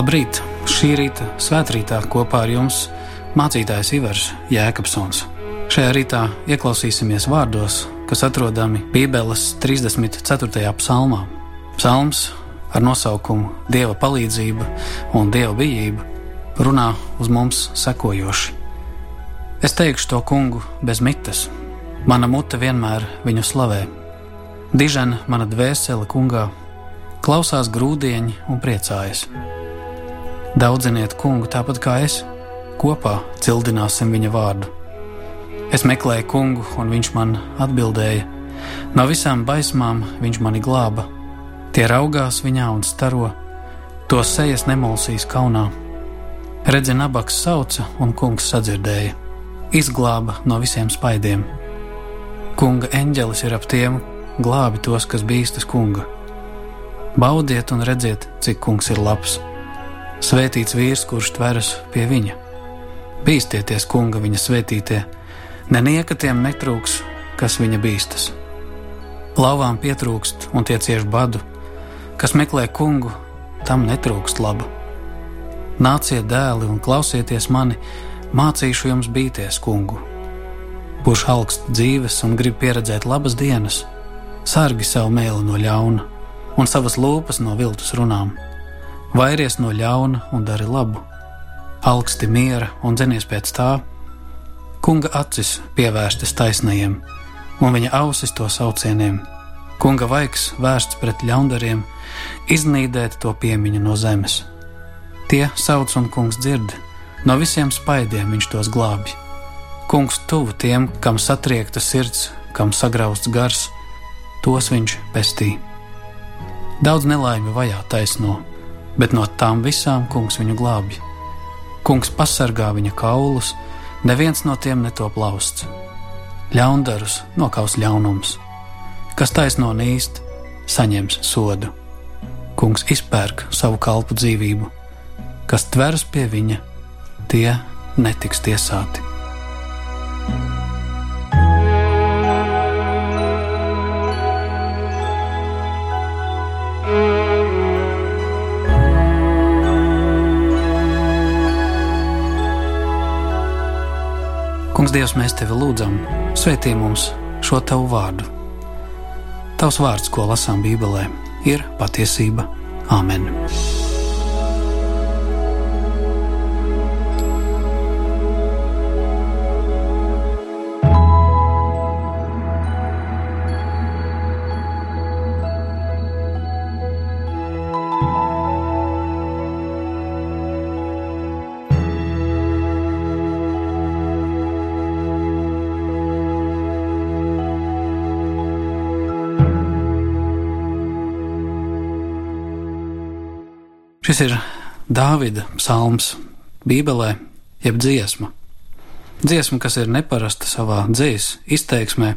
Labrīt! Šī rīta svētkrītā kopā ar jums mācītājs Ivars Jēkabsons. Šajā rītā ieklausīsimies vārdos, kas atrodami Bībeles 34. psalmā. Psalms ar nosaukumu Dieva palīdzība un Dieva bijība runā uz mums sekojoši. Es teikšu to kungu bez mitas, mana mute vienmēr viņu slavē. Dižena mana dvēsele kungā, klausās grūdieņi un priecājas. Daudziniet kungu tāpat kā es, kopā cildināsim viņa vārdu. Es meklēju kungu, un viņš man atbildēja. No visām baismām viņš mani glāba. Tie raugās viņā un staro, to sejas nemulsīs kaunā. Redzi, nabaks sauca, un kungs sadzirdēja, izglāba no visiem spaidiem. Kunga eņģelis ir ap tiem, glābi tos, kas bīstas kunga. Baudiet un redziet, cik kungs ir labs Svētīts vīrs, kurš tveras pie viņa. Bīstieties, kunga, viņa svētītie, nenieka tiem netrūks, kas viņa bīstas. Lauvām pietrūkst un tie cieš badu, kas meklē kungu, tam netrūkst laba. Nāciet, dēli, un klausieties mani, mācīšu jums bīties kungu. Kurš augst dzīves un grib pieredzēt labas dienas, sargi savu mēlu no ļauna un savas lūpas no viltus runām Vairies no ļauna un dari labu, augsti miera un dzenies pēc tā. Kunga acis pievērstas taisnajiem, un viņa ausis to saucieniem. Kunga vaigs vērsts pret ļaundariem, iznīdēt to piemiņu no zemes. Tie sauc un kungs dzird, no visiem spaidiem viņš tos glābj. Kungs tuvu tiem, kam satriekta sirds, kam sagrausts gars, tos viņš pestī. Daudz nelaimi vajā taisno bet no tām visām kungs viņu glābj. Kungs pasargā viņa kaulus, neviens no tiem netop lausts. Ļaundarus nokaus ļaunums, kas taisno nīst, saņems sodu. Kungs izpērk savu kalpu dzīvību, kas tveras pie viņa, tie netiks tiesāti. Kungs, Dievs, mēs tevi lūdzam, svētī mums šo tavu vārdu. Tavs vārds, ko lasām Bībelē, ir patiesība. Āmen! Šis ir Dāvida psalms Bībelē, jeb dziesma. Dziesma, kas ir neparasta savā dzīslu izteiksmē,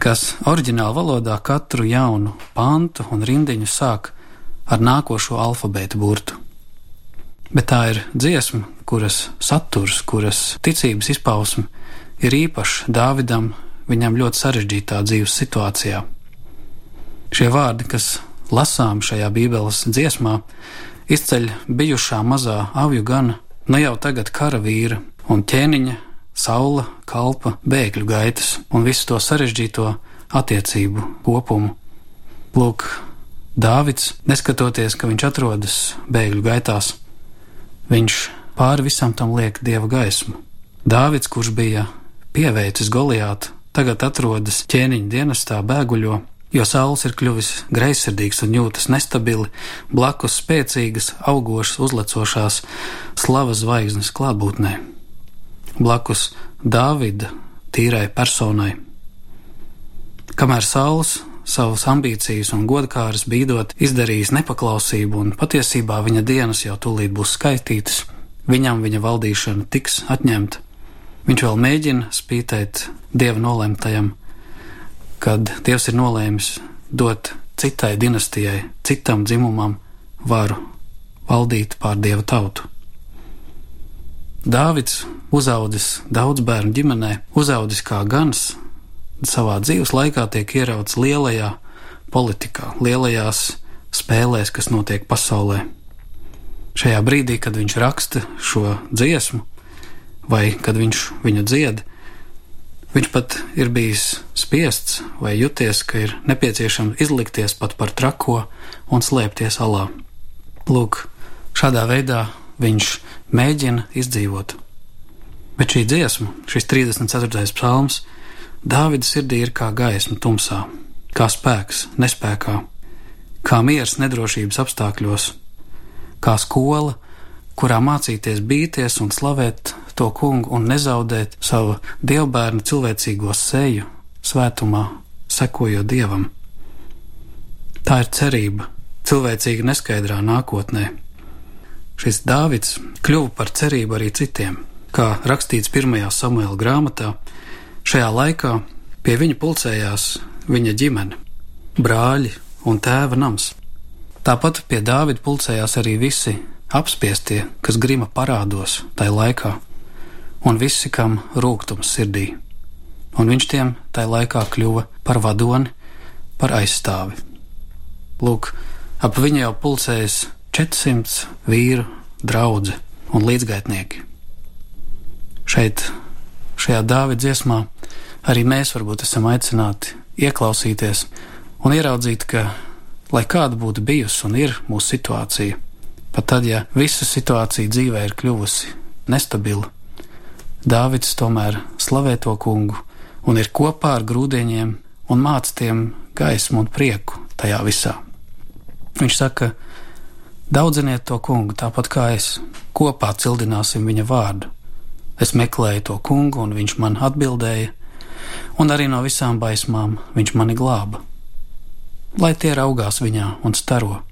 kas oriģinālā valodā katru jaunu pantu un rindiņu sāk ar nākošo alfabēta burtu. Bet tā ir dziesma, kuras saturs, kuras ticības izpausme ir īpašs Dāvidam, viņam ļoti sarežģītā dzīves situācijā. Šie vārdi, kas lasām šajā Bībeles dziesmā, izceļ bijušā mazā avju gana, nu jau tagad karavīra un ķēniņa, saula, kalpa, bēgļu gaitas un visu to sarežģīto attiecību kopumu. Lūk, Dāvids, neskatoties, ka viņš atrodas bēgļu gaitās, viņš pāri visam tam liek dieva gaismu. Dāvids, kurš bija pieveicis Goliātu, tagad atrodas ķēniņa dienestā bēguļo, jo saules ir kļuvis greizsirdīgs un jūtas nestabili, blakus spēcīgas, augošas, uzlecošās slavas zvaigznes klātbūtnē, blakus Dāvida tīrai personai. Kamēr saules savas ambīcijas un godkāras bīdot izdarījis nepaklausību, un patiesībā viņa dienas jau tūlīt būs skaitītas, viņam viņa valdīšana tiks atņemta. Viņš vēl mēģina spītēt dieva nolemtajam, kad Dievs ir nolēmis dot citai dinastijai, citam dzimumam varu valdīt pār Dieva tautu. Dāvids uzaudzis daudz bērnu ģimenē, uzaudzis kā gans, savā dzīves laikā tiek ierauts lielajā politikā, lielajās spēlēs, kas notiek pasaulē. Šajā brīdī, kad viņš raksta šo dziesmu, vai kad viņš viņu dzied, viņš pat ir bijis spiests vai juties, ka ir nepieciešams izlikties pat par trako un slēpties alā. Lūk, šādā veidā viņš mēģina izdzīvot. Bet šī dziesma, šis 34. psalms, Dāvida sirdī ir kā gaisma tumsā, kā spēks nespējā, kā miers nedrošības apstākļos, kā skola, kurā mācīties bīties un slavēt to kungu un nezaudēt savu dievbērnu cilvēcīgo seju, svētumā, sekojot dievam. Tā ir cerība cilvēcīga neskaidrā nākotnē. Šis Dāvids kļuva par cerību arī citiem, kā rakstīts pirmajā Samuēla grāmatā. Šajā laikā pie viņa pulcējās viņa ģimene, brāļi un tēva nams. Tāpat pie Dāvida pulcējās arī visi apspiestie, kas grima parādos tajā laikā, un visi, kam rūkums sirdī. Un viņš tiem tajā laikā kļuva par vadoni, par aizstāvi. Lūk, ap viņu jau pulcējas 400 vīru, draugi un līdzgaitnieki. Šeit, šajā dāvida dziesmā, arī mēs varbūt esam aicināti ieklausīties un ieraudzīt, ka, lai kāda būtu bijusi un ir mūsu situācija, pat tad, ja visa situācija dzīvē ir kļuvusi nestabila, Dāvids tomēr slavē to kungu un ir kopā ar grūdieniem un māca tiem gaismu un prieku tajā visā. Viņš saka, daudziniet to kungu tāpat kā es, kopā cildināsim viņa vārdu. Es meklēju to kungu, un viņš man atbildēja, un arī no visām baismām viņš mani glāba. Lai tie raugās viņā un staro,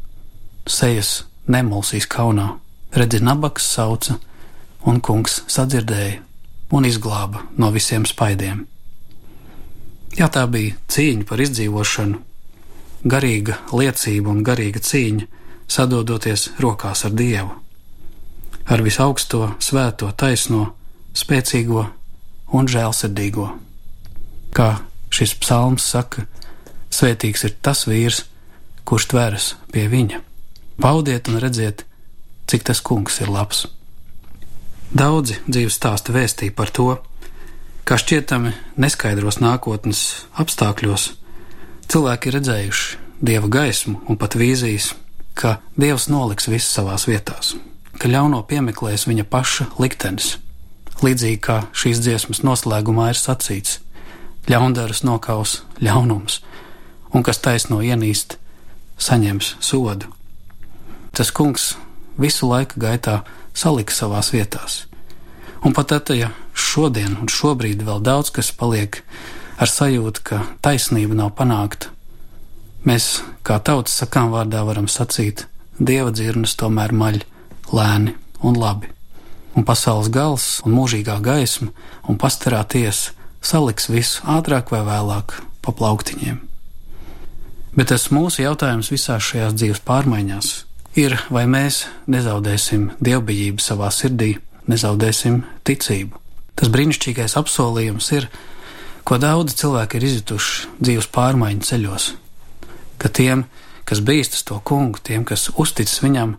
sejas nemulsīs kaunā, redzi, nabaks sauca, un kungs sadzirdēja un izglāba no visiem spaidiem. Jā, tā bija cīņa par izdzīvošanu, garīga liecība un garīga cīņa, sadodoties rokās ar Dievu, ar visaugsto, svēto, taisno, spēcīgo un žēlsirdīgo. Kā šis psalms saka, svētīgs ir tas vīrs, kurš tveras pie viņa. Baudiet un redziet, cik tas kungs ir labs. Daudzi dzīves stāsta vēstīja par to, kā šķietami neskaidros nākotnes apstākļos cilvēki ir redzējuši dieva gaismu un pat vīzijas, ka dievs noliks visu savās vietās, ka ļauno piemeklēs viņa paša liktenis. Līdzīgi kā šīs dziesmas noslēgumā ir sacīts, ļaundaras nokaus ļaunums, un kas taisno ienīst, saņems sodu. Tas kungs visu laiku gaitā saliks savās vietās. Un pat tad, ja šodien un šobrīd vēl daudz kas paliek ar sajūtu, ka taisnība nav panākta, mēs kā tautas sakām vārdā varam sacīt, dieva dzirnas tomēr maļ lēni un labi. Un pasaules gals un mūžīgā gaisma un pastarā tiesa saliks visu ātrāk vai vēlāk pa plauktiņiem. Bet tas mūsu jautājums visās šajās dzīves pārmaiņās ir, vai mēs nezaudēsim dievbijību savā sirdī, nezaudēsim ticību. Tas brīnišķīgais apsolījums ir, ko daudzi cilvēki ir izjutuši dzīves pārmaiņu ceļos, ka tiem, kas bīstas to kungu, tiem, kas uzticas viņam,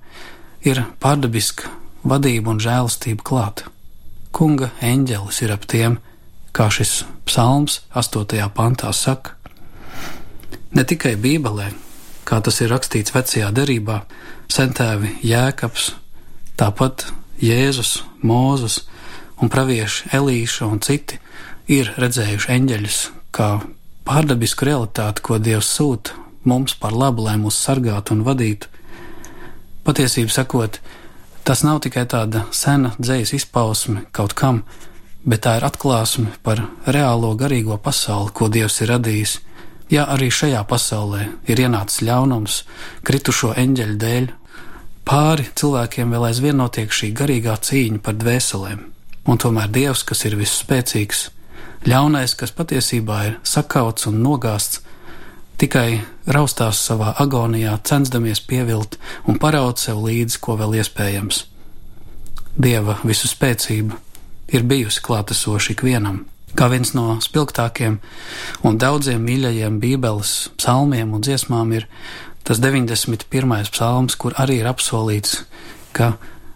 ir pārdabiska vadība un žēlastība klāta. Kunga eņģelis ir ap tiem, kā šis psalms 8. pantā saka. Ne tikai Bībelē, kā tas ir rakstīts vecajā derībā, centēvi Jēkabs, tāpat Jēzus, Mūzus un pravieši Elīša un citi ir redzējuši eņģeļus kā pārdabisku realitāti, ko Dievs sūta mums par labu, lai mūs sargātu un vadītu. Patiesību sakot, tas nav tikai tāda sena dzējas izpausme kaut kam, bet tā ir atklāsme par reālo garīgo pasauli, ko Dievs ir radījis. Ja arī šajā pasaulē ir ienācis ļaunums, kritušo eņģeļu dēļ, Pāri cilvēkiem vēl aizvien notiek šī garīgā cīņa par dvēselēm, un tomēr Dievs, kas ir visspēcīgs, ļaunais, kas patiesībā ir sakauts un nogāsts, tikai raustās savā agonijā, censdamies pievilt un paraut sev līdzi, ko vēl iespējams. Dieva visu spēcība ir bijusi klātesoša ikvienam, kā viens no spilgtākiem un daudziem mīļajiem Bībeles psalmiem un dziesmām ir Tas 91. psalms, kur arī ir apsolīts, ka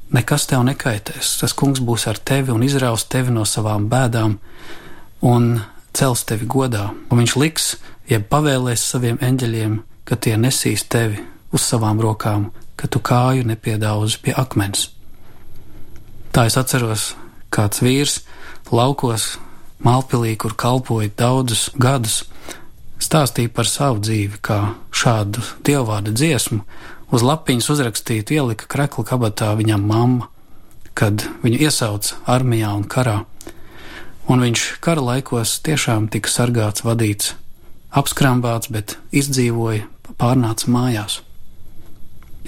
nekas tev nekaitēs. Tas kungs būs ar tevi un izraus tevi no savām bēdām un cels tevi godā. Un viņš liks, jeb pavēlēs saviem eņģeļiem, ka tie nesīs tevi uz savām rokām, ka tu kāju nepiedauzi pie akmens. Tā es atceros, kāds vīrs laukos Malpilī, kur kalpoja daudzus gadus, stāstīja par savu dzīvi, kā šādu dievvvārdu dziesmu uz lapiņas uzrakstītu ielika krekla kabatā viņam mamma, kad viņu iesauca armijā un karā. Un viņš kara laikos tiešām tika sargāts, vadīts, apskrāmbāts, bet izdzīvoja, pārnāca mājās.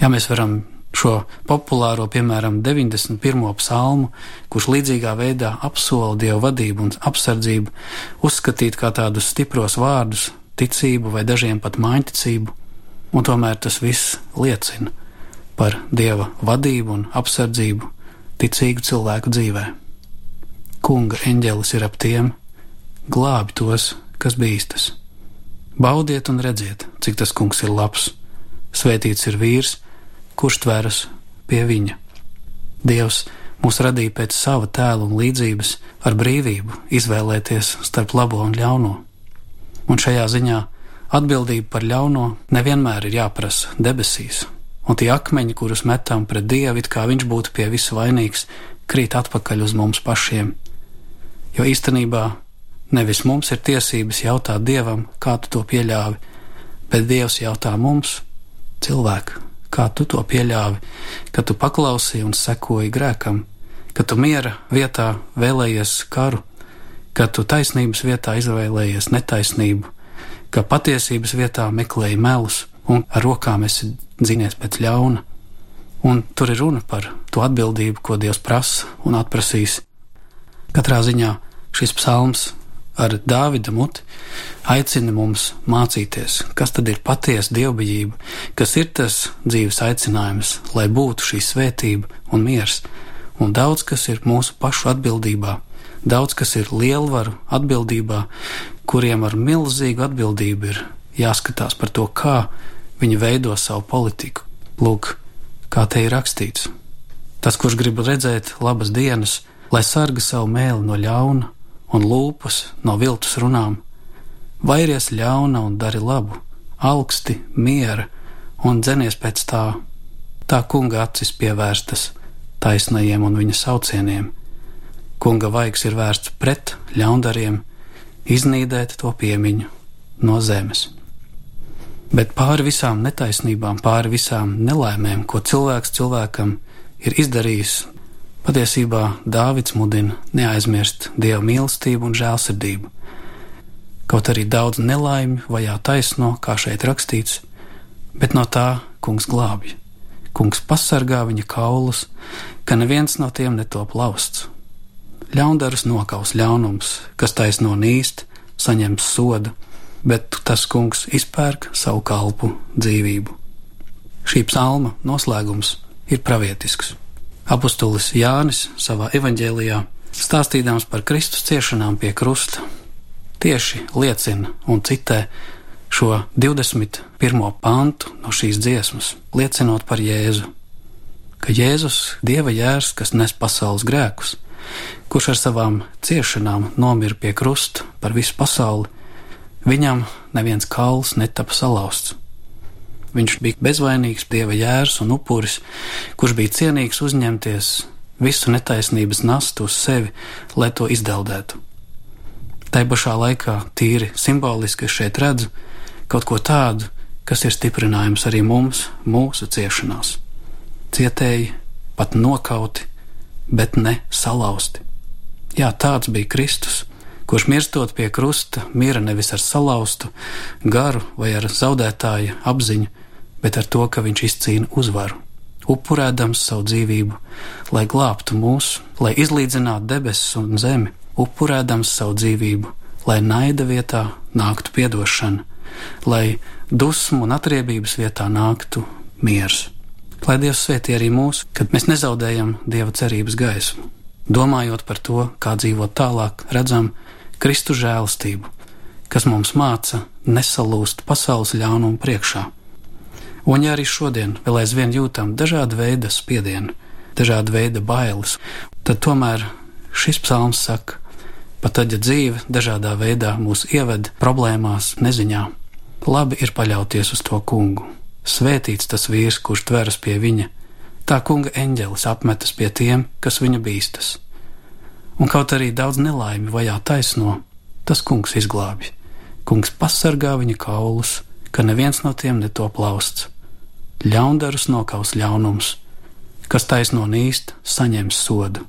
Ja mēs varam šo populāro, piemēram, 91. psalmu, kurš līdzīgā veidā apsola dievu vadību un apsardzību, uzskatīt kā tādus stipros vārdus, ticību vai dažiem pat mājiņticību, un tomēr tas viss liecina par dieva vadību un apsardzību ticīgu cilvēku dzīvē. Kunga eņģelis ir ap tiem, glābi tos, kas bīstas. Baudiet un redziet, cik tas kungs ir labs. Svētīts ir vīrs, kurš tveras pie viņa. Dievs mūs radīja pēc sava tēla un līdzības ar brīvību izvēlēties starp labo un ļauno. Un šajā ziņā atbildība par ļauno nevienmēr ir jāprasa debesīs, un tie akmeņi, kurus metam pret dievu, it kā viņš būtu pie visa vainīgs, krīt atpakaļ uz mums pašiem. Jo īstenībā nevis mums ir tiesības jautāt dievam, kā tu to pieļāvi, bet dievs jautā mums, cilvēku, kā tu to pieļāvi, ka tu paklausīji un sekoji grēkam, ka tu miera vietā vēlējies karu, ka tu taisnības vietā izvēlējies netaisnību, ka patiesības vietā meklēji melus un ar rokām esi dzīvies pēc ļauna. Un tur ir runa par to atbildību, ko Dievs prasa un atprasīs. Katrā ziņā šis psalms ar Dāvida muti aicina mums mācīties, kas tad ir patiesa dievbijība, kas ir tas dzīves aicinājums, lai būtu šī svētība un miers, un daudz kas ir mūsu pašu atbildībā, daudz kas ir lielvaru atbildībā, kuriem ar milzīgu atbildību ir jāskatās par to, kā viņi veido savu politiku. Lūk, kā te ir rakstīts. Tas, kurš grib redzēt labas dienas, lai sarga savu mēli no ļauna, un lūpas no viltus runām, vairies ļauna un dari labu, augsti, miera un dzenies pēc tā. Tā kunga acis pievērstas taisnajiem un viņa saucieniem. Kunga vaigs ir vērsts pret ļaundariem, iznīdēt to piemiņu no zemes. Bet pāri visām netaisnībām, pāri visām nelaimēm, ko cilvēks cilvēkam ir izdarījis Patiesībā Dāvids mudina neaizmirst dieva mīlestību un žēlsirdību. Kaut arī daudz nelaimju vajā taisno, kā šeit rakstīts, bet no tā kungs glābj. Kungs pasargā viņa kaulus, ka neviens no tiem netop lausts. Ļaundarus nokaus ļaunums, kas taisno nīst, saņems sodu, bet tas kungs izpērk savu kalpu dzīvību. Šī psalma noslēgums ir pravietisks. Apostolis Jānis savā evanģēlijā, stāstīdams par Kristus ciešanām pie krusta, tieši liecina un citē šo 21. pantu no šīs dziesmas, liecinot par Jēzu, ka Jēzus, Dieva jērs, kas nes pasaules grēkus, kurš ar savām ciešanām nomira pie krusta par visu pasauli, viņam neviens kauls netapa salauzts Viņš bija bezvainīgs dieva jērs un upuris, kurš bija cienīgs uzņemties visu netaisnības nastu uz sevi, lai to izdeldētu. Tā pašā laikā, tīri simboliski, es šeit redzu kaut ko tādu, kas ir stiprinājums arī mums, mūsu ciešanās. Cietēji, pat nokauti, bet ne salauzti. Jā, tāds bija Kristus, kurš mirstot pie krusta, mira nevis ar salauztu garu vai ar zaudētāju apziņu, bet ar to, ka viņš izcīna uzvaru, upurēdams savu dzīvību, lai glābtu mūs, lai izlīdzinātu debesis un zemi, upurēdams savu dzīvību, lai naida vietā nāktu piedošana, lai dusmu un atriebības vietā nāktu miers. Lai Dievs svētī arī mūs, kad mēs nezaudējam Dieva cerības gaismu. Domājot par to, kā dzīvot tālāk, redzam Kristu žēlastību, kas mums māca nesalūst pasaules ļaunumu priekšā Un ja arī šodien vēl aizvien jūtam dažādu veidu spiedienu, dažādu veidu bailes, tad tomēr šis psalms saka, pat tad, ja dzīve dažādā veidā mūs ieved problēmās, neziņā, labi ir paļauties uz to kungu. Svētīts tas vīrs, kurš tveras pie viņa, tā kunga eņģelis apmetas pie tiem, kas viņa bīstas. Un kaut arī daudz nelaimi vajā taisno, tas kungs izglābj. Kungs pasargā viņa kaulus, ka neviens no tiem netop lausts. Ļaundarus nokaus ļaunums, kas taisno nīst, saņems sodu.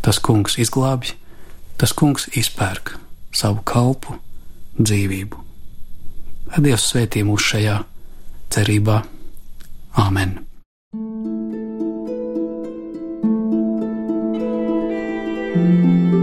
Tas kungs izglābj, tas kungs izpērk savu kalpu dzīvību. Lai Dievs svētī mūs šajā cerībā. Āmen! Mīļais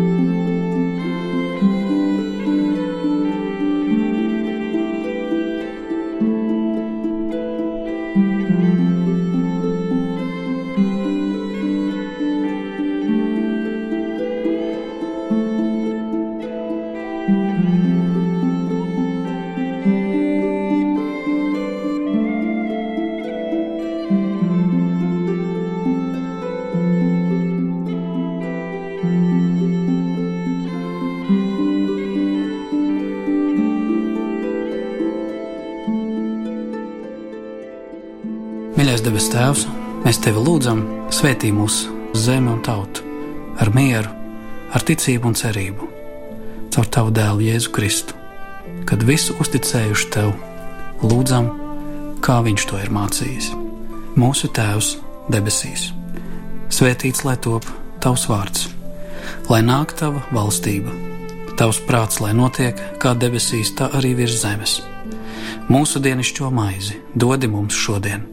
lūdzam, svētī mūsu zemi un tautu ar mieru, ar ticību un cerību, caur Tavu dēlu Jēzu Kristu, kad visu uzticējuši Tev, lūdzam, kā Viņš to ir mācījis. Mūsu Tēvs debesīs, svētīts lai top Tavs vārds, lai nāk Tava valstība, Tavs prāts, lai notiek kā debesīs, tā arī virs zemes. Mūsu dienascho maizi dodi mums šodien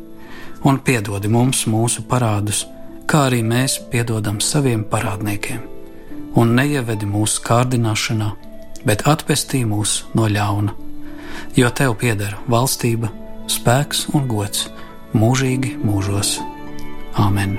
un piedodi mums mūsu parādus, kā arī mēs piedodam saviem parādniekiem. Un neievedi mūsu kārdināšanā, bet atpestī mūs no ļauna. Jo tev pieder valstība, spēks un gods mūžīgi mūžos. Āmen!